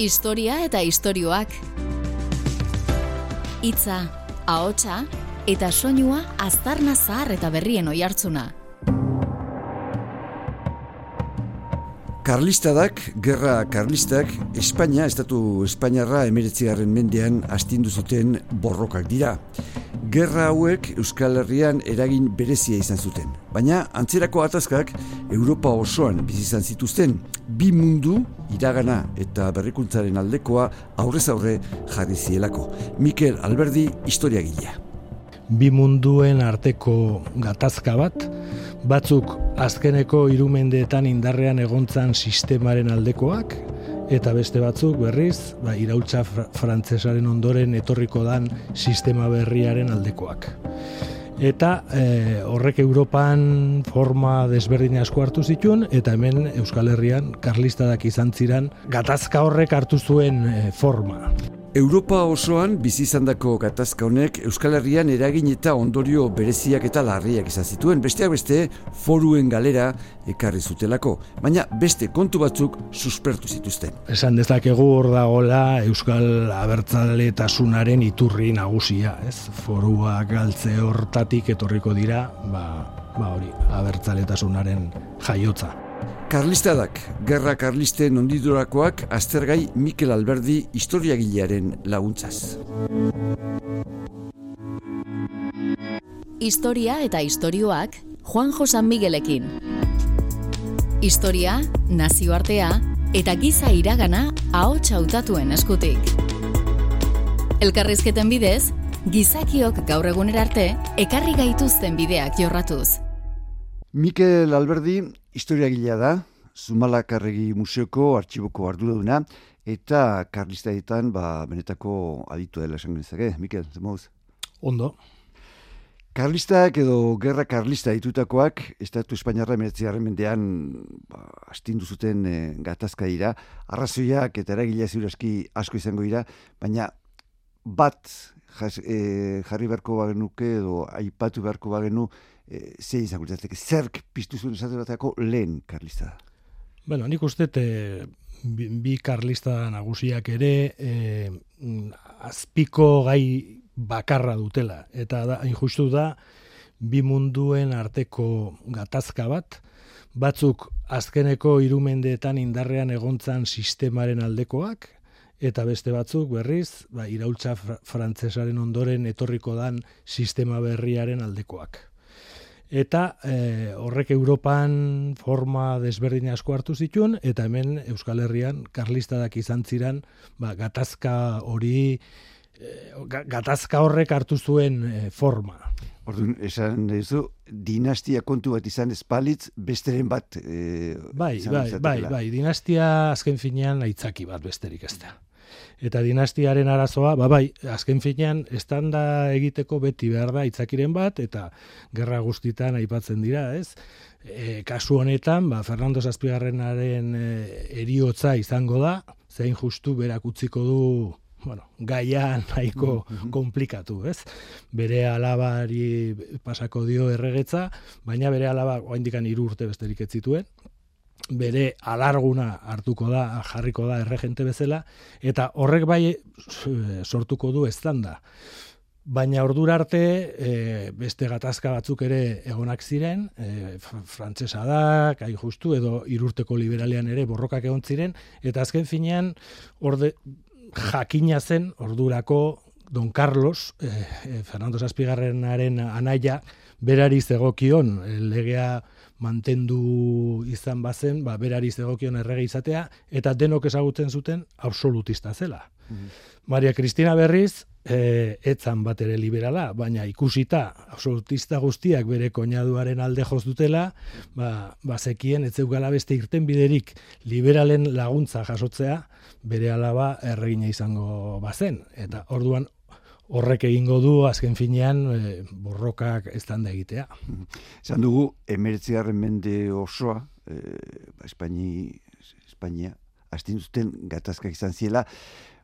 Historia eta istorioak. Hitza, ahotsa eta soinua aztarna zahar eta berrien oihartzuna. Karlistadak, gerra karlistak, Espainia, estatu Espainiarra emeretzigarren mendean astindu zuten borrokak dira. Gerra hauek Euskal Herrian eragin berezia izan zuten. Baina antzerako atazkak Europa osoan bizi izan zituzten. Bi mundu, iragana eta berrikuntzaren aldekoa aurrez aurre jarri zielako. Mikel Alberdi, historiagilea. Bi munduen arteko gatazka bat, batzuk azkeneko irumendeetan indarrean egontzan sistemaren aldekoak, eta beste batzuk berriz, ba, iraultza fr frantzesaren ondoren etorriko dan sistema berriaren aldekoak. Eta e, horrek Europan forma desberdin asko hartu zituen, eta hemen Euskal Herrian karlistadak izan ziren gatazka horrek hartu zuen e, forma. Europa osoan bizi izandako gatazka honek Euskal Herrian eragin eta ondorio bereziak eta larriak izan zituen, besteak beste foruen galera ekarri zutelako, baina beste kontu batzuk suspertu zituzten. Esan dezakegu hor dagoela Euskal Abertzaletasunaren iturri nagusia, ez? Forua galtze hortatik etorriko dira, ba, ba hori, Abertzaletasunaren jaiotza. Karlistadak, gerra karlisten ondidurakoak aztergai Mikel Alberdi historiagilearen laguntzaz. Historia eta istorioak Juan Josan Miguelekin. Historia, nazioartea eta giza iragana ahots hautatuen eskutik. Elkarrizketen bidez, gizakiok gaur egunera arte ekarri gaituzten bideak jorratuz. Mikel Alberdi historiagilea da, Zumalakarregi Museoko artxiboko arduraduna, eta karlistaetan, ba, benetako aditu dela esan genezake. Mikel, zemoz? Ondo. Karlistak edo gerra karlista ditutakoak, Estatu Espainiarra emeretziarren mendean ba, astindu zuten e, gatazka dira, arrazoiak eta eragilea ziurazki asko izango dira, baina bat jas, e, jarri beharko bagenuke edo aipatu beharko bagenu e, ze izango zerk piztu zuen esatu lehen karlista da? Bueno, nik uste e, bi, bi karlista nagusiak ere e, azpiko gai bakarra dutela. Eta da, injustu da, bi munduen arteko gatazka bat, batzuk azkeneko irumendeetan indarrean egontzan sistemaren aldekoak, eta beste batzuk berriz, ba, iraultza frantzesaren ondoren etorriko dan sistema berriaren aldekoak. Eta e, horrek Europan forma desberdin asko hartu zituen, eta hemen Euskal Herrian karlistadak izan ziren ba, gatazka hori Eh, gatazka horrek hartu zuen eh, forma. Orduan, esan duzu, dinastia kontu bat izan espalitz, besteren bat e, bai, bai, bai, bai, dinastia azken finean aitzaki bat besterik ez da. Eta dinastiaren arazoa, ba bai, azken finean, estanda egiteko beti behar da aitzakiren bat, eta gerra guztitan aipatzen dira, ez? E, kasu honetan, ba, Fernando Zazpigarrenaren e, eriotza izango da, zein justu berak utziko du bueno, gaia nahiko mm komplikatu, ez? Bere alabari pasako dio erregetza, baina bere alaba oaindikan hiru urte besterik ez zituen. Bere alarguna hartuko da, jarriko da erregente bezala eta horrek bai sortuko du eztanda. Baina ordura arte e, beste gatazka batzuk ere egonak ziren, e, frantsesa da, kai justu edo irurteko liberalean ere borrokak egon ziren eta azken finean orde jakina zen ordurako Don Carlos, eh, Fernando Zazpigarrenaren anaia, berari zegokion eh, legea mantendu izan bazen, ba, berari zegokion errege izatea, eta denok ezagutzen zuten absolutista zela. Mhm. Maria Cristina Berriz, e, etzan bat ere liberala, baina ikusita absolutista guztiak bere koinaduaren alde joz dutela, ba, bazekien ez zeugala beste irten biderik liberalen laguntza jasotzea, bere alaba erregina izango bazen. Eta orduan horrek egingo du azken finean e, borrokak ez da egitea. Zan dugu, emeretziarren mende osoa, e, ba, Espaini, Espainia, astin zuten gatazkak izan ziela,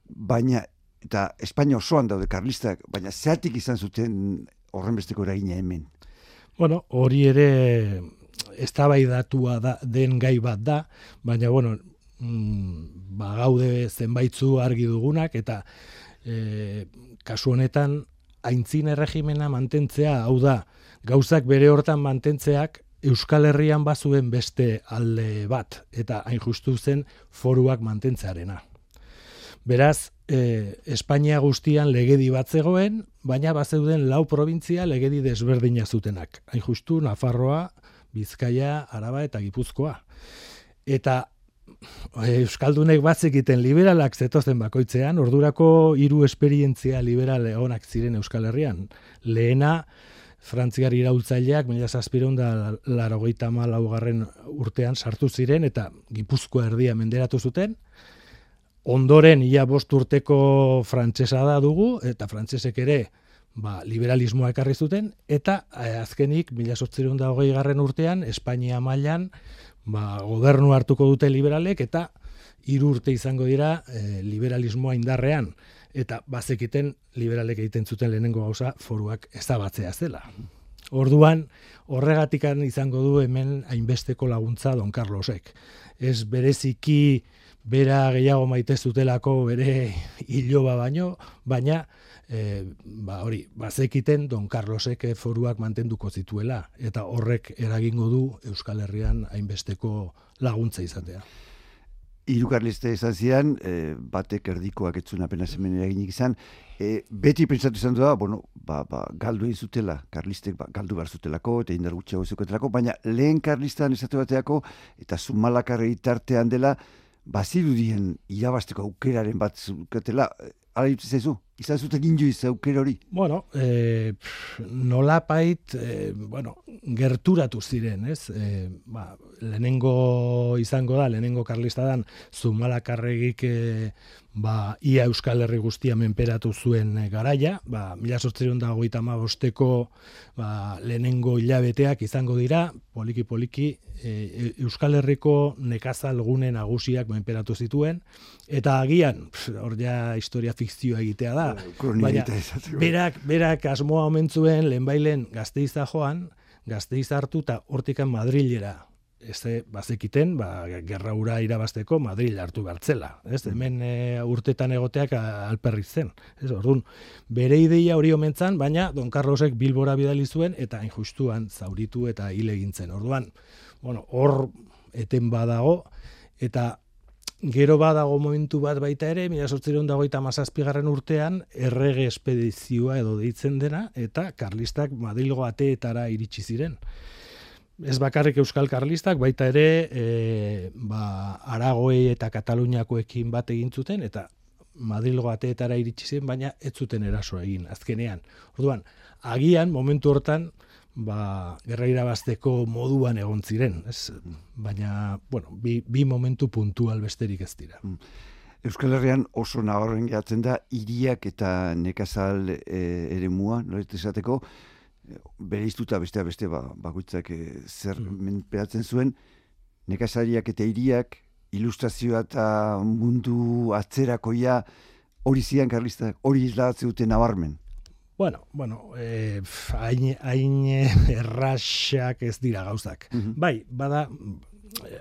baina eta Espainia osoan daude karlistak, baina zeatik izan zuten horren besteko eragina hemen? Bueno, hori ere eztabaidatua da den gai bat da, baina bueno, mm, ba, gaude zenbaitzu argi dugunak, eta e, kasu honetan, aintzin erregimena mantentzea, hau da, gauzak bere hortan mantentzeak, Euskal Herrian bazuen beste alde bat, eta hain justu zen foruak mantentzearena. Beraz, e, Espainia guztian legedi bat zegoen, baina bazeuden lau provintzia legedi desberdina zutenak. Hain justu, Nafarroa, Bizkaia, Araba eta Gipuzkoa. Eta Euskaldunek batzekiten liberalak zetozen bakoitzean, ordurako hiru esperientzia liberal egonak ziren Euskal Herrian. Lehena, Frantziar iraultzaileak mila zazpireun da larogeita laugarren urtean sartu ziren eta Gipuzkoa erdia menderatu zuten. Ondoren ia bost urteko frantsesa da dugu eta frantsesek ere ba, liberalismoa ekarri zuten eta eh, azkenik mila zortzireun da hogei garren urtean Espainia mailan ba, gobernu hartuko dute liberalek eta hiru urte izango dira eh, liberalismoa indarrean eta bazekiten liberalek egiten zuten lehenengo gauza foruak ezabatzea zela. Orduan, horregatikan izango du hemen hainbesteko laguntza Don Carlosek. Ez bereziki bera gehiago maite zutelako bere hiloba baino, baina e, ba hori, bazekiten Don Carlosek foruak mantenduko zituela eta horrek eragingo du Euskal Herrian hainbesteko laguntza izatea. Irukarliste izan zian, e, batek erdikoak etzun apenas hemen eraginik izan, e, beti pentsatu izan da, bueno, ba, ba, galdu zutela, karlistek ba, galdu behar zutelako, eta indar gutxiago zuketelako, baina lehen karlistan esatu bateako, eta zumalakarri tartean dela, bazirudien irabasteko aukeraren bat zuketela, ala jutze zaizu? Izan zuten inoiz auker hori? Bueno, e, nola pait, e, bueno, gerturatu ziren, ez? E, ba, lehenengo izango da, lehenengo karlista dan, zumalakarregik e, ba, ia Euskal Herri guztia menperatu zuen e, garaia, ba, mila sortziron da goita bosteko ba, lehenengo hilabeteak izango dira, poliki-poliki, e, e, Euskal Herriko nekazal gune nagusiak menperatu zituen, eta agian, hor ja historia fikzioa egitea da, baina, berak, berak asmoa omentzuen lehenbailen gazteiza joan, gazteiza hartu eta hortikan Madrilera ez bazekiten, ba, gerra ura irabasteko Madrid hartu gartzela. Ez, mm. hemen e, urtetan egoteak alperri zen. Ez, orduan, bere ideia hori omentzan, baina Don Carlosek Bilbora bidali zuen eta injustuan zauritu eta hile egintzen. Orduan, bueno, hor eten badago, eta gero badago momentu bat baita ere, mila sortzireun dago eta mazazpigarren urtean, errege espedizioa edo deitzen dena, eta karlistak Madrilgo ateetara iritsi ziren ez bakarrik euskal karlistak, baita ere e, ba, Aragoei eta Kataluniakoekin bat egin zuten, eta Madrilgo ateetara iritsi zen, baina ez zuten eraso egin, azkenean. Orduan, agian, momentu hortan, ba, gerra irabazteko moduan egon ziren, ez? baina, bueno, bi, bi momentu puntual besterik ez dira. Mm. Euskal Herrian oso nahorren gehatzen da, iriak eta nekazal e, ere mua, esateko, bereiztuta beste beste ba, bakoitzak e, zer mm. menpeatzen zuen nekazariak eta hiriak ilustrazioa eta mundu atzerakoia hori zian karlistak hori izlagatze dute nabarmen Bueno, bueno, eh, hain, hain erraxak ez dira gauzak. Mm Bai, bada,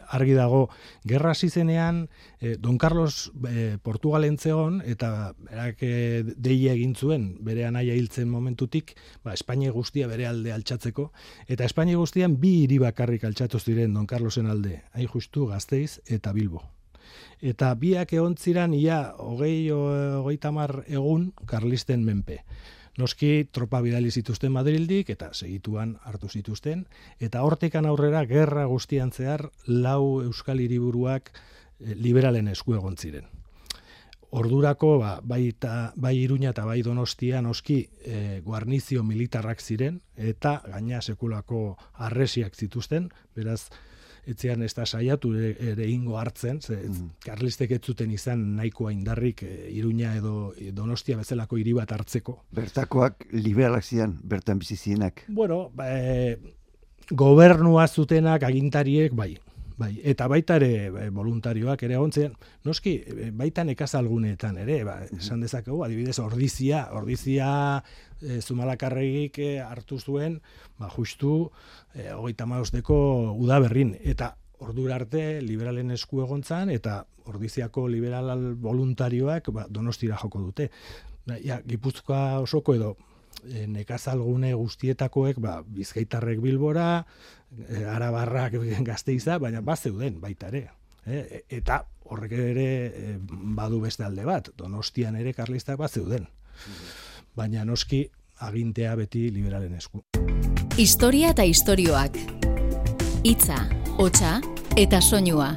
argi dago gerra zizenean e, eh, Don Carlos e, Portugalen zegon eta berak e, deia egin zuen bere anaia hiltzen momentutik ba, Espainia guztia bere alde altxatzeko eta Espainia guztian bi hiri bakarrik altxatu ziren Don Carlosen alde hain justu Gasteiz eta Bilbo. Eta biak egon ziren ia hogei hogei tamar egun Carlisten menpe Noski tropa bidali zituzten Madrildik eta segituan hartu zituzten eta hortekan aurrera gerra guztian zehar lau euskal hiriburuak eh, liberalen esku egon ziren. Ordurako ba, bai, ta, bai Iruña eta bai Donostia noski e, guarnizio militarrak ziren eta gaina sekulako arresiak zituzten, beraz etzean ez da saiatu ere ingo hartzen, ze mm. karlistek ez zuten izan nahikoa indarrik e, Iruña edo Donostia bezalako hiri bat hartzeko. Bertakoak liberalak zian, bertan bizi zienak. Bueno, ba, e, gobernua zutenak agintariek bai, Bai, eta baita ere e, voluntarioak ere egontzean, noski e, baita nekazalguneetan ere, ba, esan dezakegu, adibidez, ordizia, ordizia e, zumalakarregik e, hartu zuen, ba, justu, e, hogeita mausteko udaberrin, eta ordura arte liberalen esku egontzan eta ordiziako liberal voluntarioak ba, donostira joko dute. Ja, Gipuzkoa osoko edo e, nekazalgune guztietakoek ba, bizkaitarrek bilbora, e, arabarrak gazteiza, baina bat zeuden baita ere. E, eta horrek ere e, badu beste alde bat, donostian ere karlistak bat zeuden. Baina noski agintea beti liberalen esku. Historia eta istorioak. Itza, hotxa eta soinua.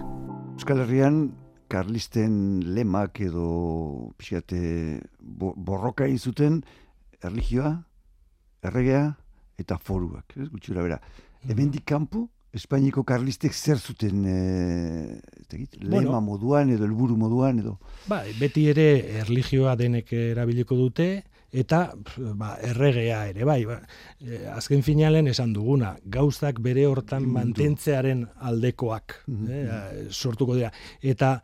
Euskal Herrian karlisten lemak edo pixate borroka zuten erligioa, erregea eta foruak, ez gutxura bera. Mm. Hemen kanpo Espainiko karlistek zer zuten e, lema moduan edo helburu moduan edo? Ba, beti ere erligioa denek erabiliko dute eta ba, erregea ere bai. Ba, e, azken finalen esan duguna, gauzak bere hortan mantentzearen aldekoak mm -hmm. sortuko dira. Eta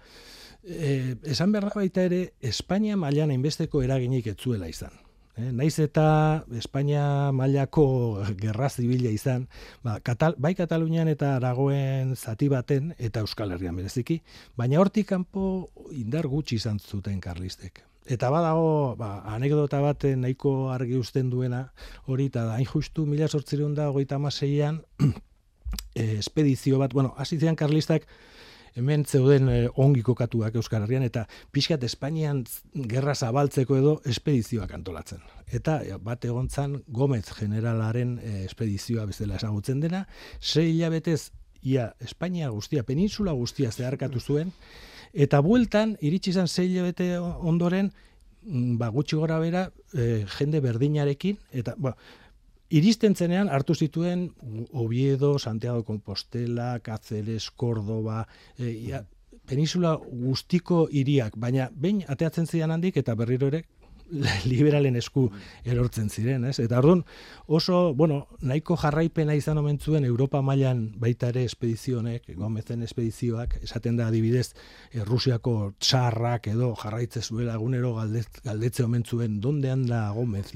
e, esan behar baita ere, Espainia mailan hainbesteko eraginik etzuela izan. Eh, naiz eta Espainia mailako gerra zibila izan, ba, Katal, bai Katalunian eta Aragoen zati baten eta Euskal Herrian bereziki, baina hortik kanpo indar gutxi izan zuten karlistek. Eta badago, ba, anekdota bat nahiko argi uzten duena, hori eta hain justu mila sortzireun da, hogeita amaseian, espedizio bat, bueno, hasizian karlistak, hemen zeuden e, ongi kokatuak Euskal Herrian eta pixkat Espainian gerra zabaltzeko edo espedizioak antolatzen. Eta bat egontzan Gomez generalaren e, espedizioa bezala esagutzen dena, sei hilabetez ia Espainia guztia, peninsula guztia zeharkatu zuen, eta bueltan iritsi izan sei hilabete ondoren, mm, ba, gutxi gora bera, e, jende berdinarekin, eta, ba, Iristen zenean hartu zituen Oviedo, Santiago de Compostela, Cáceres, Córdoba, e, peninsula guztiko hiriak, baina behin ateatzen zidan handik eta berriro ere liberalen esku erortzen ziren, ez? Eta orduan oso, bueno, nahiko jarraipena izan omen zuen Europa mailan baita ere espedizionek, Gomezen espedizioak, esaten da adibidez, e, Rusiako txarrak edo jarraitze zuela egunero galdetze omen zuen donde anda Gomez.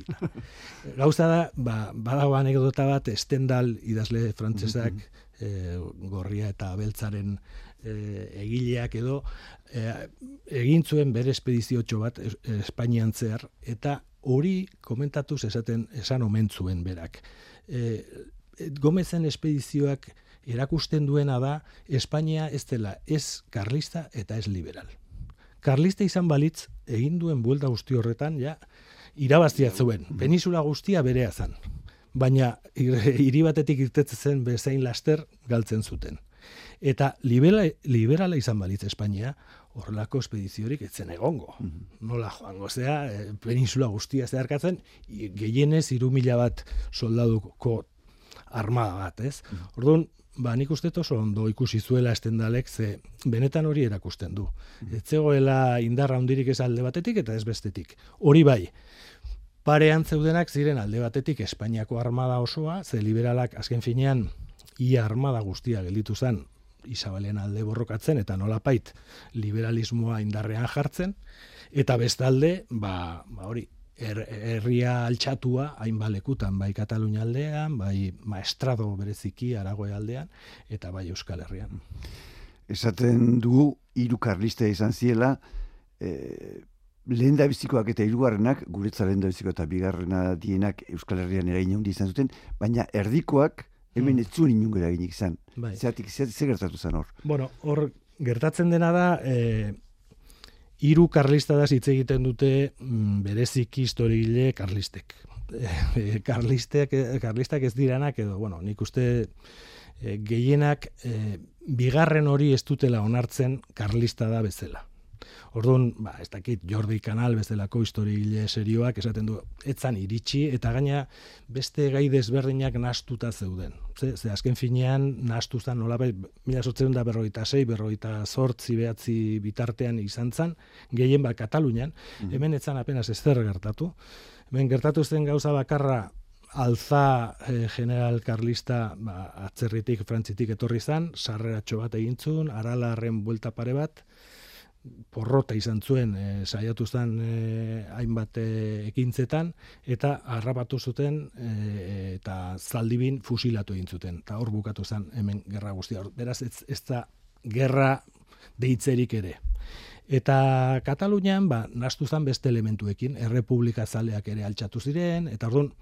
Gauza da, ba badago anekdota bat Stendhal idazle frantsesak e, gorria eta beltzaren e, egileak edo e, egin zuen bere espediziotxo bat Espainian zehar eta hori komentatuz esaten esan omen zuen berak. E, Gomezen espedizioak erakusten duena da Espainia ez dela ez karlista eta ez liberal. Karlista izan balitz egin duen buelta guzti horretan ja irabaztia zuen. Penisula guztia berea zan. Baina hiri batetik irtetzen zen bezain laster galtzen zuten. Eta liberala, liberala izan balitz Espainia, horrelako espediziorik etzen egongo. Mhm. Nola joango zea, e, peninsula guztia zeharkatzen, gehienez irumila bat soldaduko armada bat, ez? Mm Orduan, ba, nik uste oso ondo ikusi zuela estendalek, ze benetan hori erakusten du. Mm Ez zegoela indarra hundirik ez alde batetik eta ez bestetik. Hori bai, parean zeudenak ziren alde batetik Espainiako armada osoa, ze liberalak azken finean ia armada guztia gelditu zen Isabelen alde borrokatzen eta nolapait liberalismoa indarrean jartzen eta bestalde ba, ba hori er, herria altxatua hain balekutan bai Katalunia aldean bai maestrado bereziki Aragoe aldean eta bai Euskal Herrian. Esaten dugu hiru karlista izan ziela e, lehen da bizikoak eta hirugarrenak guretza lehen da biziko eta bigarrena dienak Euskal Herrian erain handi izan zuten baina erdikoak hemen mm. ez zuen inungo eraginik izan. Bai. Zeratik, zer gertatu zen hor? Bueno, hor gertatzen dena da, e, iru karlista da hitz egiten dute mm, berezik historigile karlistek. E, karlistek, karlistak ez diranak, edo, bueno, nik uste e, gehienak e, bigarren hori ez dutela onartzen karlista da bezala. Orduan, ba, ez dakit Jordi Kanal bezalako historiile serioak esaten du etzan iritsi eta gaina beste gai desberdinak nastuta zeuden. Ze, ze azken finean nastu zen nola bai, mila sortzen da berroita sei, berroita sortzi behatzi bitartean izan zan, gehien bat Katalunian, mm hemen etzan apenas ez zer gertatu. Hemen gertatu zen gauza bakarra alza eh, general karlista ba, atzerritik, frantzitik etorri zan, sarreratxo bat egintzun, aralarren buelta pare bat, porrota izan zuen e, saiatu zen e, hainbat e, ekintzetan eta harrapatu zuten e, eta zaldibin fusilatu egin zuten eta hor bukatu zen hemen gerra guztia. Beraz ez, ez da gerra deitzerik ere. Eta Katalunian ba nastu zen beste elementuekin errepublika zaleak ere altxatu ziren eta ordun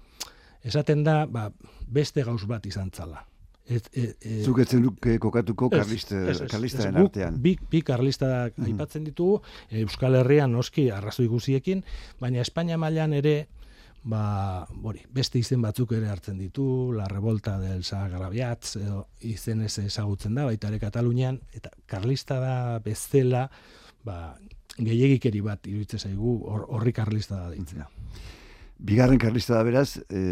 esaten da ba, beste gauz bat izan zala Ez, ez, ez, Zuketzen duke kokatuko karlista, karlistaren artean. Bi, bi karlista mm. aipatzen ditugu, Euskal Herrian noski arrazoi guziekin, baina Espainia mailan ere, ba, bori, beste izen batzuk ere hartzen ditu, la revolta del Sagrabiatz, edo izen ez ezagutzen da, baita ere Katalunian, eta karlista da bezala, ba, gehiagikeri bat iruditzen zaigu horri karlista da deitzea. Bigarren karlista da beraz, e,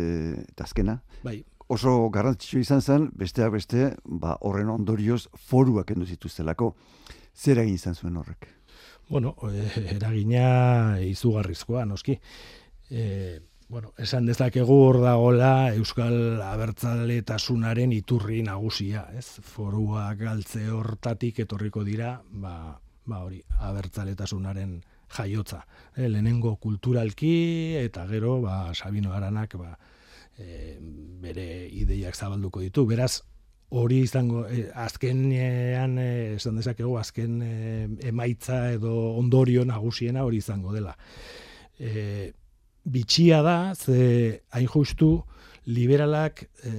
eta azkena. Bai, oso garrantzitsua izan zen, besteak beste, ba, horren ondorioz foruak endu zituztelako. Zer egin izan zuen horrek? Bueno, eh, eragina izugarrizkoa, noski. E, bueno, esan dezakegu hor dagoela Euskal Abertzaletasunaren iturri nagusia, ez? Foruak galtze hortatik etorriko dira, ba, ba hori, Abertzaletasunaren jaiotza. E, lehenengo kulturalki eta gero, ba, Sabino Aranak, ba, e, bere ideiak zabalduko ditu. Beraz, hori izango, e, azkenean, e, esan dezakegu, azken e, emaitza edo ondorio nagusiena hori izango dela. E, bitxia da, ze hain justu, liberalak, e,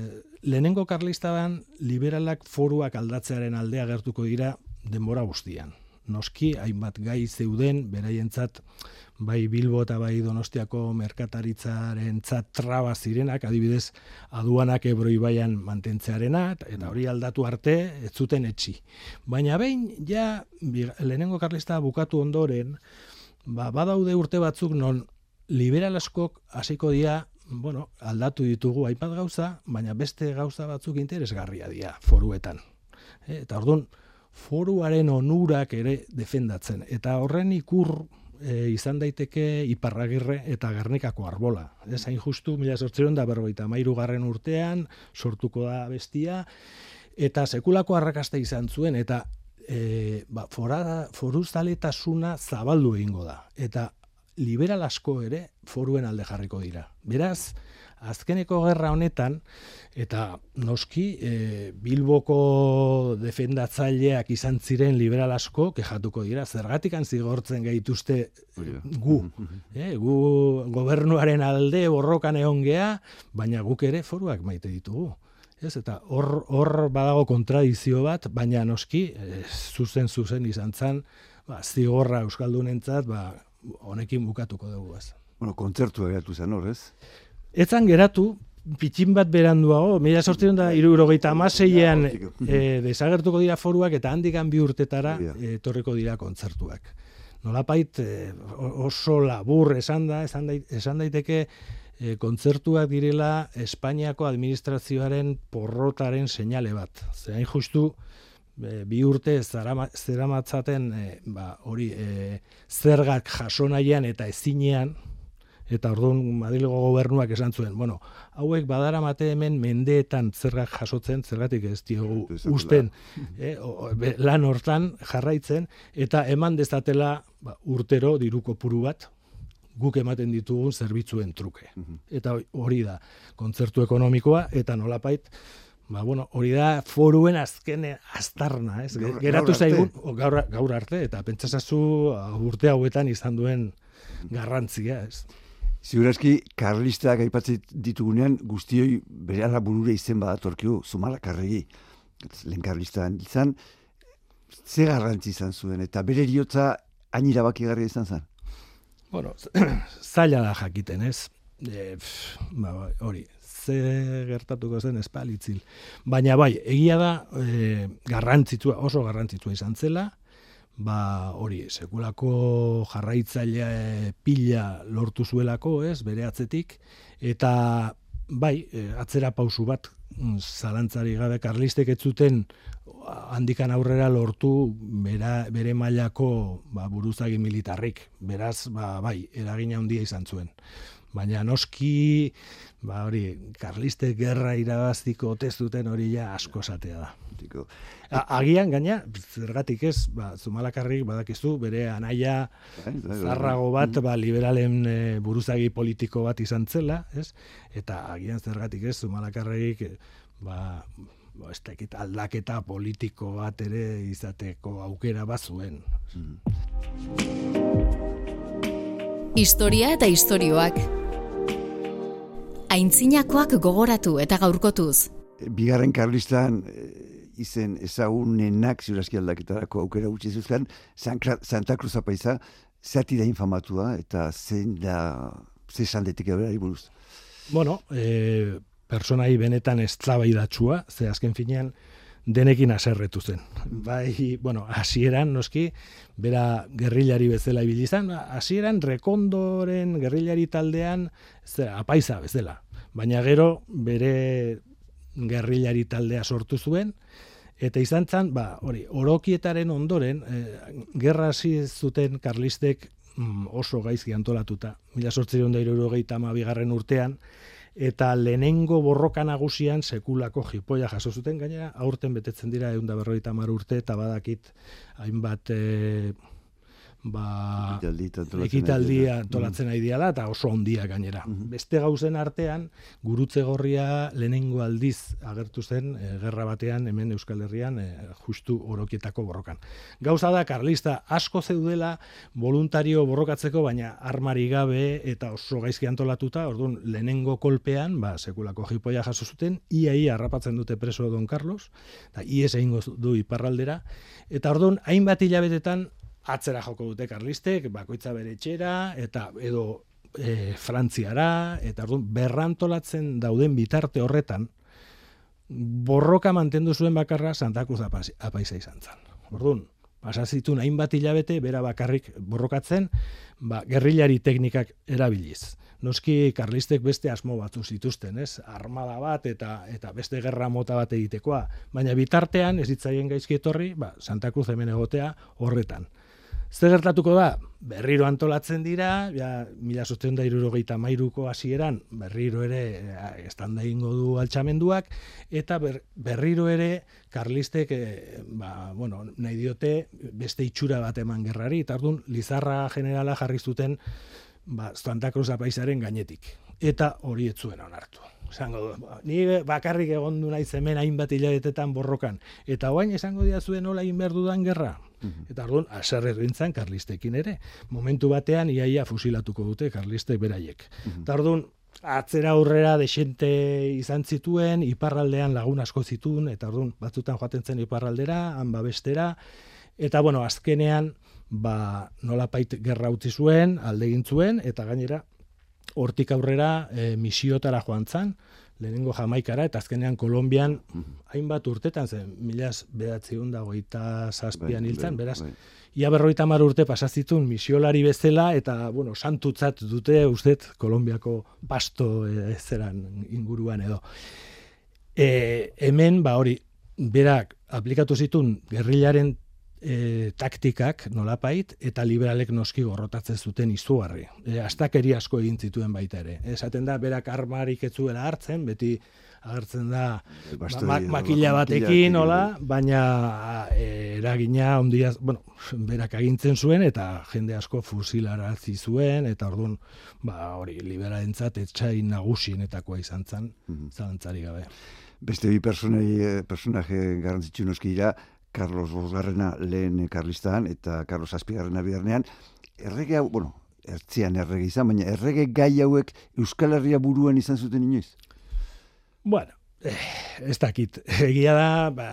lehenengo karlistaban, liberalak foruak aldatzearen aldea gertuko dira denbora guztian. Noski, hainbat gai zeuden, beraientzat, bai Bilbo eta bai Donostiako merkataritzaren traba zirenak, adibidez, aduanak ebro ibaian mantentzearena, eta hori aldatu arte, ez zuten etxi. Baina behin, ja, lehenengo karlista bukatu ondoren, ba, badaude urte batzuk non liberal askok hasiko dira bueno, aldatu ditugu aipat gauza, baina beste gauza batzuk interesgarria dira foruetan. E, eta orduan, foruaren onurak ere defendatzen. Eta horren ikur e, izan daiteke iparragirre eta gernikako arbola. Ez hain justu, mila sortzeron da berroita mairu garren urtean, sortuko da bestia, eta sekulako arrakasta izan zuen, eta e, ba, fora, foruzaletasuna zabaldu egingo da. Eta liberal asko ere foruen alde jarriko dira. Beraz, azkeneko gerra honetan, eta noski e, Bilboko defendatzaileak izan ziren liberal asko, kejatuko dira, zergatik zigortzen gaituzte gu. e, gu gobernuaren alde borrokan egon gea, baina guk ere foruak maite ditugu. Ez, eta hor, hor badago kontradizio bat, baina noski, e, zuzen zuzen izan zen, ba, zigorra Euskaldunentzat, ba, honekin bukatuko dugu. Ez. Bueno, kontzertu egatu zen hor, ez? Etzan geratu, pitxin bat beranduago, mila sortzen da, irurogeita amaseian e, desagertuko dira foruak eta handikan bi urtetara e, torriko dira kontzertuak. Nolapait e, oso labur esan da, esan, daiteke e, kontzertuak direla Espainiako administrazioaren porrotaren seinale bat. Zein justu, e, bi urte zeramatzaten e, ba, hori e, zergak jasonaian eta ezinean, eta orduan Madrilgo gobernuak esan zuen, bueno, hauek badara mate hemen mendeetan zergak jasotzen, zergatik ez diogu usten eh, lan hortan jarraitzen, eta eman dezatela ba, urtero diruko puru bat, guk ematen ditugun zerbitzuen truke. Mhm. Eta hori da, kontzertu ekonomikoa, eta nolapait, Ba, bueno, hori da foruen azken aztarna, ez? Geratu zaigun, gaur, gaur arte, eta pentsasazu urte hauetan izan duen garrantzia, ez? Ziurazki, karlistak aipatzen ditugunean, guztioi bere ala burure izen badatorkiu, zumala karregi, lehen karlistan izan, ze garrantzi izan zuen, eta bere eriotza hain irabaki izan zen? Bueno, zaila da jakiten, ez? E, ba, ba, hori, ze gertatuko zen espalitzil. Baina bai, egia da, e, garrantzitsua, oso garrantzitsua izan zela, ba hori sekulako jarraitzaile pila lortu zuelako, ez, bere atzetik eta bai, eh, atzera pausu bat mm, zalantzari gabe karlistek ez zuten handikan aurrera lortu bera, bere mailako ba, buruzagi militarrik. Beraz, ba, bai, eragina handia izan zuen. Baina noski, ba hori, karliste gerra irabaztiko testuten hori ja asko satea da. agian gaina, zergatik ez, ba, zumalakarrik badakizu, bere anaia bai, bai, bai. zarrago bat, ba, liberalen e, buruzagi politiko bat izan zela, ez? Eta agian zergatik ez, zumalakarrik, ba, ba, ez dakit aldaketa politiko bat ere izateko aukera bazuen. Historia eta istorioak. Aintzinakoak gogoratu eta gaurkotuz. Bigarren karlistan eh, izen ezagunenak ziurazki aldaketarako aukera gutxi zuzkan, Santa Cruz apaiza, zati da infamatua eta zein da zesan detik buruz. Bueno, e, personai benetan ez ze azken finean denekin aserretu zen. Bai, bueno, hasieran noski, bera gerrilari bezala ibili izan, hasieran rekondoren gerrilari taldean, ze, apaisa bezala. Baina gero bere gerrilari taldea sortu zuen, eta izan zen, ba, hori, orokietaren ondoren, e, gerra hasi zuten karlistek mm, oso gaizki antolatuta. Mila sortzion da irurogeita bigarren urtean, eta lehenengo borroka nagusian sekulako jipoia jaso zuten gainera aurten betetzen dira 150 urte eta badakit hainbat e, ba, ekitaldia mm. antolatzen ari diala eta oso ondia gainera. Mm-hmm. Beste gauzen artean, gurutze gorria lehenengo aldiz agertu zen e, gerra batean hemen Euskal Herrian e, justu orokietako borrokan. Gauza da, karlista asko zeudela voluntario borrokatzeko, baina armari gabe eta oso gaizki antolatuta, orduan lehenengo kolpean, ba, sekulako jipoia jaso zuten, iaia harrapatzen dute preso Don Carlos, eta ies egingo du iparraldera, eta orduan hainbat hilabetetan atzera joko dute karlistek, bakoitza bere etxera, eta edo e, frantziara, eta orduan, berrantolatzen dauden bitarte horretan, borroka mantendu zuen bakarra Santa Cruz apaisa izan zen. Orduan, pasazitun hainbat hilabete, bera bakarrik borrokatzen, ba, gerrilari teknikak erabiliz. Noski karlistek beste asmo batzu zituzten, ez? Armada bat eta eta beste gerra mota bat egitekoa, baina bitartean ez ditzaien gaizki etorri, ba Santa Cruz hemen egotea horretan. Zer gertatuko da? Berriro antolatzen dira, ja, mila sosten da irurogeita mairuko hasieran berriro ere eh, estanda ingo du altxamenduak, eta berriro ere karlistek, e, ba, bueno, nahi diote beste itxura bat eman gerrari, eta orduan Lizarra generala jarri zuten ba, Santa Cruz apaizaren gainetik. Eta hori etzuen onartu. Esango du, ba, ni bakarrik egon du naiz hemen hainbat hilabetetan borrokan. Eta oain esango dia zuen nola inberdudan gerra. Mhm. Eta orduan, aserre duintzan karlistekin ere. Momentu batean, iaia fusilatuko dute karlistek beraiek. Mm Eta orduan, atzera aurrera desente izan zituen, iparraldean lagun asko zituen, eta orduan, batzutan joaten zen iparraldera, han babestera, eta bueno, azkenean, ba, nola gerra utzi zuen, alde zuen, eta gainera, hortik aurrera e, misiotara joan zan, lehenengo jamaikara, eta azkenean Kolombian hainbat urtetan zen, milaz behatzi da goita zazpian bai, hiltzen, bai, beraz, bai. ia berroita mar urte pasazitun misiolari bezala, eta, bueno, santutzat dute, ustet, Kolombiako pasto e, zeran inguruan edo. E, hemen, ba hori, berak aplikatu zitun gerrilaren e, taktikak nolapait eta liberalek noski gorrotatzen zuten izugarri. E, astakeri asko egin zituen baita ere. Esaten da berak armarik etzuela hartzen, beti agertzen da ba, makila batekin, nola, baina e, eragina ondia, bueno, berak agintzen zuen eta jende asko fusilarazi zuen eta orduan, ba, hori, liberalentzat etxain nagusienetakoa izan zen, mm -hmm. gabe. Beste bi personai, personaje garrantzitsu noski dira, Carlos Bosgarrena lehen Karlistan eta Carlos Azpigarrena bidarnean, errege hau, bueno, ertzian errege izan, baina errege gai hauek Euskal Herria buruan izan zuten inoiz? Bueno, eh, ez dakit, egia da, ba,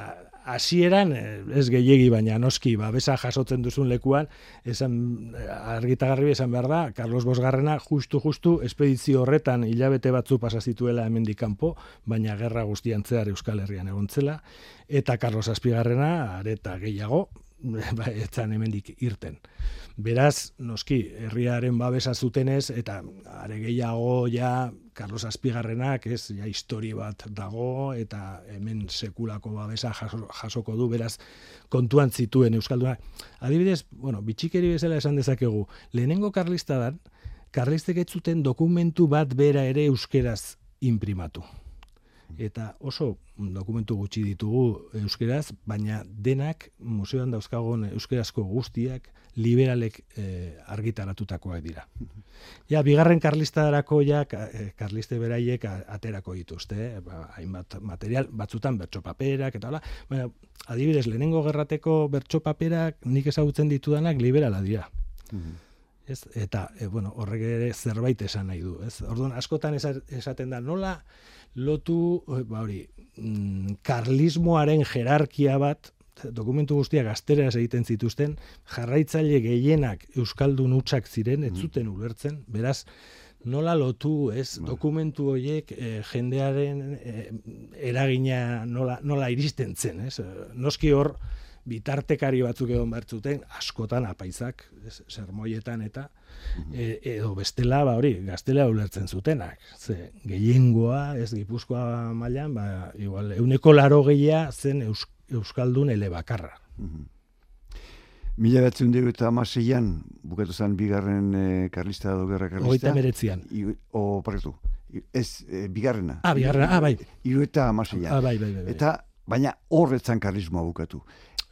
hasieran eh, ez gehiegi baina noski babesa jasotzen duzun lekuan esan eh, argitagarri esan behar da Carlos Bosgarrena justu justu espedizio horretan hilabete batzu pasa zituela hemendik kanpo baina gerra guztian zehar Euskal Herrian egontzela eta Carlos Aspigarrena areta gehiago ba, etzan hemendik irten. Beraz, noski, herriaren babesa zutenez, eta are gehiago ja, Carlos Aspigarrenak, ez, ja, histori bat dago, eta hemen sekulako babesa jasoko du, beraz, kontuan zituen Euskalduna. Adibidez, bueno, bitxikeri bezala esan dezakegu, lehenengo karlista dan, karlistek ez zuten dokumentu bat bera ere euskeraz imprimatu. Eta oso dokumentu gutxi ditugu euskeraz, baina denak museoan dauzkagon euskerazko guztiak liberalek e, argitaratutakoak dira. Ja, bigarren karlistadarako ja, eh, karliste beraiek aterako dituzte, eh? ba, hainbat material, batzutan bertsopaperak, eta hola, baina, adibidez, lehenengo gerrateko bertsopaperak nik ezagutzen ditudanak liberala dira. Mhm. Ez? Eta, e, bueno, horrek ere zerbait esan nahi du. Ez? Orduan, askotan esaten da, nola lotu, ba hori, mm, karlismoaren jerarkia bat, dokumentu guztiak gazteraz egiten zituzten, jarraitzaile gehienak euskaldun utxak ziren, ez mm. zuten ulertzen, beraz, nola lotu, ez, bai. dokumentu horiek e, jendearen e, eragina nola, nola iristen zen, ez, noski hor, bitartekari batzuk egon bertzuten, askotan apaizak, ez, sermoietan eta, e, edo bestela, ba hori, gaztelea ulertzen zutenak. Ze, gehiengoa, ez gipuzkoa mailan, ba, igual, euneko laro gehia zen Euskaldun elebakarra. Mhm. Mila batzen dugu eta amaseian, bukatu zen bigarren e, karlista edo gerra karlista. Oita meretzian. o, parretu, ez, e, bigarrena. Ah, bigarrena, ah, bai. Iru eta amaseian. Ah, bai, bai, bai, bai. Eta, baina horretzan karlismoa bukatu.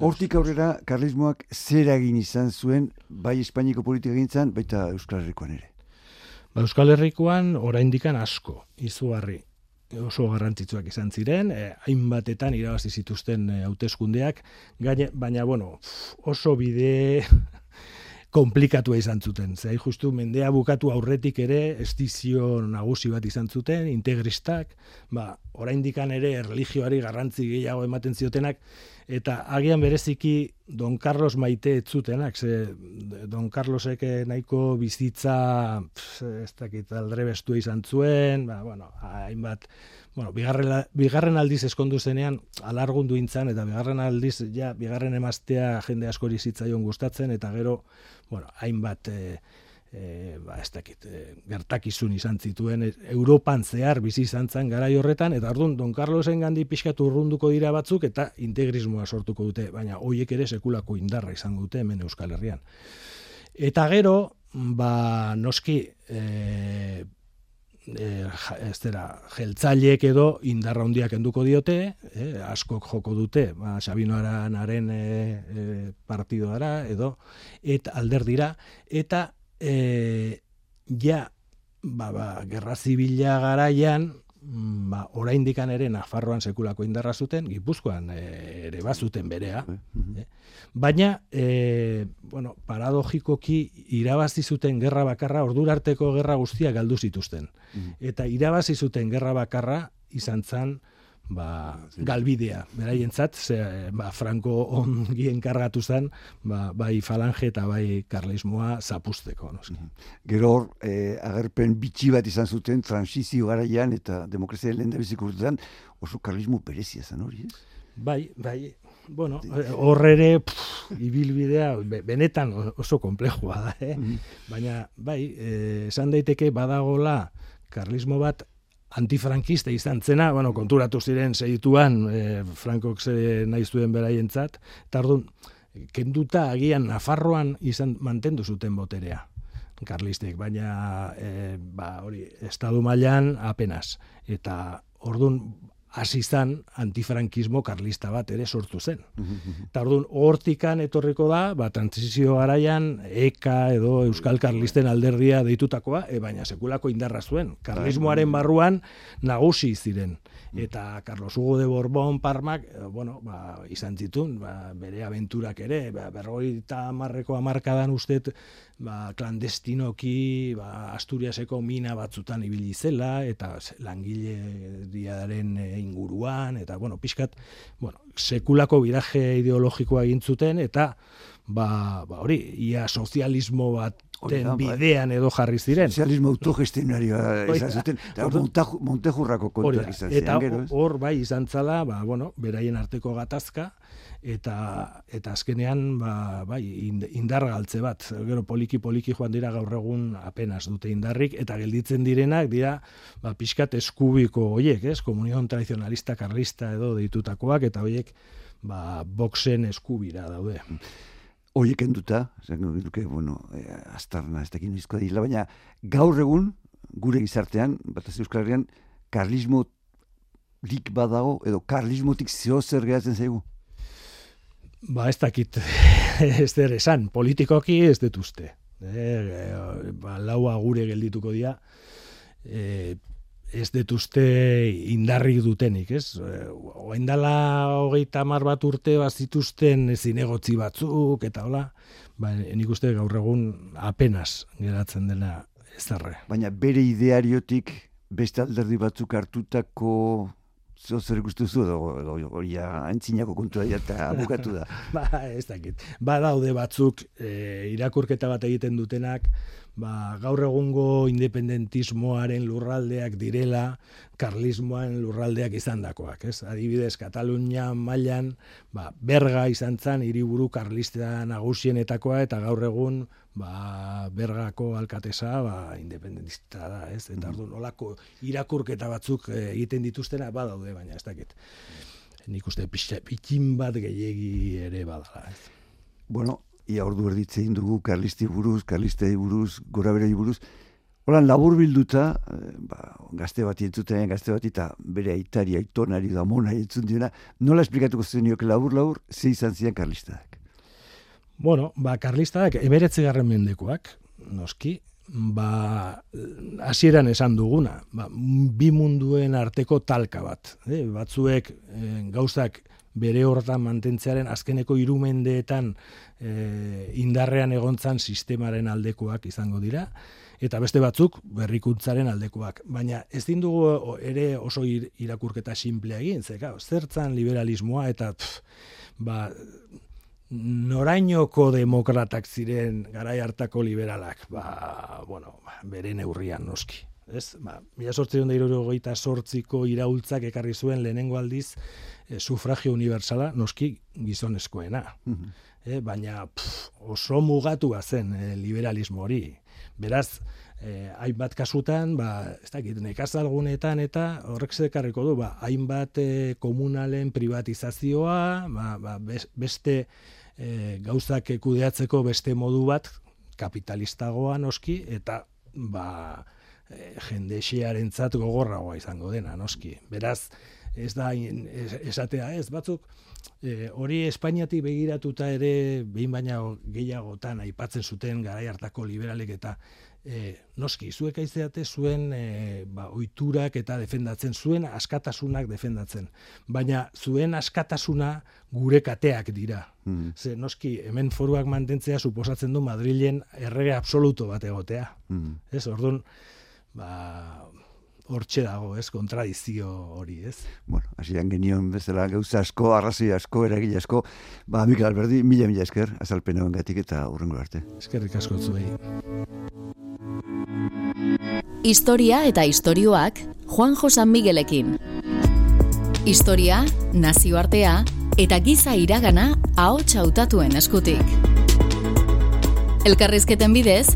Hortik aurrera, karlismoak zer egin izan zuen, bai Espainiko politika gintzen, baita Euskal Herrikoan ere. Ba, Euskal Herrikoan, oraindikan asko, izugarri oso garrantzitsuak izan ziren, eh, hainbatetan irabazi zituzten eh, hauteskundeak, baina bueno, oso bide komplikatua izan zuten. Zai justu mendea bukatu aurretik ere estizio nagusi bat izan zuten, integristak, ba, oraindikan ere erlijioari garrantzi gehiago ematen ziotenak, eta agian bereziki Don Carlos maite ez zutenak, ze Don Carlosek nahiko bizitza ez dakit aldre bestu izan zuen, ba, bueno, hainbat, bueno, bigarren, bigarren aldiz eskondu zenean alargundu intzan, eta bigarren aldiz, ja, bigarren emaztea jende askori zitzaion gustatzen, eta gero, bueno, hainbat, e, e, ba, ez dakit, e, gertakizun izan zituen, e, Europan zehar bizi izan zen gara horretan, eta ardun, Don Carlosen gandi pixkatu urrunduko dira batzuk, eta integrismoa sortuko dute, baina hoiek ere sekulako indarra izan dute hemen Euskal Herrian. Eta gero, ba, noski, e, e, ez dira, jeltzaileek edo indarra handiak enduko diote, e, askok joko dute, ba, Sabino Aranaren e, e, partidoara, edo, eta alder dira, eta e, ja, ba, ba, gerra zibila garaian, ba, oraindikan ere Nafarroan sekulako indarra zuten, Gipuzkoan e, ere bazuten berea. Mhm. eh? Baina, e, bueno, paradogikoki irabazi zuten gerra bakarra, ordurarteko gerra guztia galdu zituzten. Mhm. Eta irabazi zuten gerra bakarra izan zen, ba, galbidea, beraientzat, ze, ba, Franco ongi enkargatu zen, ba, bai falange eta bai karlismoa zapusteko. Noski. Mhm. Gero hor, eh, agerpen bitxi bat izan zuten, transizio garaian eta demokrazia lehen da urtean, oso karlismo berezia zen hori, ez? Bai, bai, bueno, hor ere, ibilbidea, benetan oso komplejua da, eh? Mhm. Baina, bai, eh, esan daiteke badagola, karlismo bat antifrankista izan zena, bueno, konturatu ziren zeituan, e, Frankok ze nahi zuen beraientzat, eta orduan, kenduta agian Nafarroan izan mantendu zuten boterea, karlistek, baina e, ba, hori, estadu mailan apenas. Eta orduan, hasi zan antifrankismo karlista bat ere sortu zen. Eta orduan, hortikan etorriko da, ba, transizio garaian, EKA edo Euskal Karlisten alderdia deitutakoa, e, baina sekulako indarra zuen. Karlismoaren barruan nagusi ziren eta Carlos Hugo de Borbón Parmak, eh, bueno, ba, izan zitun, ba, bere aventurak ere, ba, berroi eta marreko amarkadan ustet, ba, klandestinoki, ba, Asturiaseko mina batzutan ibili zela, eta langile diaren eh, inguruan, eta, bueno, pixkat, bueno, sekulako biraje ideologikoa egin zuten, eta, ba, ba hori, ia sozialismo bat ten bai. bidean edo jarri ziren. Sozialismo autogestionarioa izan zuten, Montejurrako kontuak izan Eta hor bai izan zala, ba, bueno, beraien arteko gatazka, eta eta azkenean ba, bai, indar galtze bat. Gero poliki poliki joan dira gaur egun apenas dute indarrik, eta gelditzen direnak dira ba, pixkat eskubiko hoiek, ez? Komunion tradizionalista, karlista edo deitutakoak, eta hoiek ba, boxen eskubira daude. Horiek enduta, duke, bueno, e, astarna ez dakin izko dira, baina gaur egun, gure gizartean, bat ez Euskal Herrian, karlismo lik badago, edo karlismotik zeo zer gehatzen zaigu? Ba, ez dakit, ez der esan, politikoki ez detuzte. E, ba, laua gure geldituko dira, e, ez detuzte indarrik dutenik, ez? Oain dala hogeita mar bat urte bat zituzten zinegotzi batzuk, eta hola, ba, nik uste gaur egun apenas geratzen dela ez Baina bere ideariotik beste alderdi batzuk hartutako zo zer gustu zu edo hori antzinako kontua eta bukatu da. ba, ez dakit. Ba daude batzuk e, irakurketa bat egiten dutenak, ba, gaur egungo independentismoaren lurraldeak direla, karlismoan lurraldeak izandakoak, ez? Adibidez, Katalunia mailan, ba, berga izan zan, hiriburu karlista nagusienetakoa, eta gaur egun, ba, bergako alkatesa, ba, independentista da, ez? Eta mm -hmm. olako irakurketa batzuk eh, egiten dituztena, badaude, baina ez dakit. Nik uste, pitxin bat gehiegi ere badala, ez? Bueno, ia ordu erditze dugu karlisti buruz, karlistei buruz, gora buruz. Horan labur bilduta, eh, ba, gazte bat entzuten, gazte bat eta bere aitari, aitonari da mona entzun diena, nola esplikatuko zenioke labur labur, ze izan zian karlistak? Bueno, ba, karlistak emeretze garren mendekoak, noski, ba, hasieran esan duguna, ba, bi munduen arteko talka bat. Eh? Batzuek eh, gauzak bere horretan mantentzearen azkeneko irumendeetan e, indarrean egontzan sistemaren aldekoak izango dira, eta beste batzuk berrikuntzaren aldekoak. Baina ez dugu ere oso irakurketa simplea egin, ze, zertzan liberalismoa eta ba, norainoko demokratak ziren garai hartako liberalak, ba, bueno, bere neurrian noski. Ez? Ba, mila sortzi da sortziko iraultzak ekarri zuen lehenengo aldiz e, sufragio universala noski gizonezkoena. Mm baina oso mugatua zen e, liberalismo hori. Beraz, e, hainbat kasutan, ba, ez dakit, nekazalgunetan eta horrek zekarriko du, ba, hainbat e, komunalen privatizazioa, ba, ba, beste e, gauzak kudeatzeko beste modu bat, kapitalistagoa noski, eta ba, e, jende xearentzat gogorragoa izango dena, noski. Beraz, ez da esatea ez batzuk e, hori Espainiatik begiratuta ere behin baina gehiagotan aipatzen zuten garai hartako liberalek eta e, noski zuek aizeate zuen e, ba, oiturak eta defendatzen zuen askatasunak defendatzen baina zuen askatasuna gure kateak dira mm. Ze, noski hemen foruak mantentzea suposatzen du Madrilen errege absoluto bat egotea mm. ez orduan ba, hortxe dago, ez, kontradizio hori, ez? Bueno, hasian genion bezala gauza asko, arrazoi asko, eragile asko, ba, Mikel Alberdi, mila mila esker, azalpen egon gatik eta urrengo arte. Eskerrik asko zuei. Historia eta istorioak Juan Josan Miguelekin. Historia, nazioartea eta giza iragana ahots hautatuen eskutik. Elkarrizketen bidez,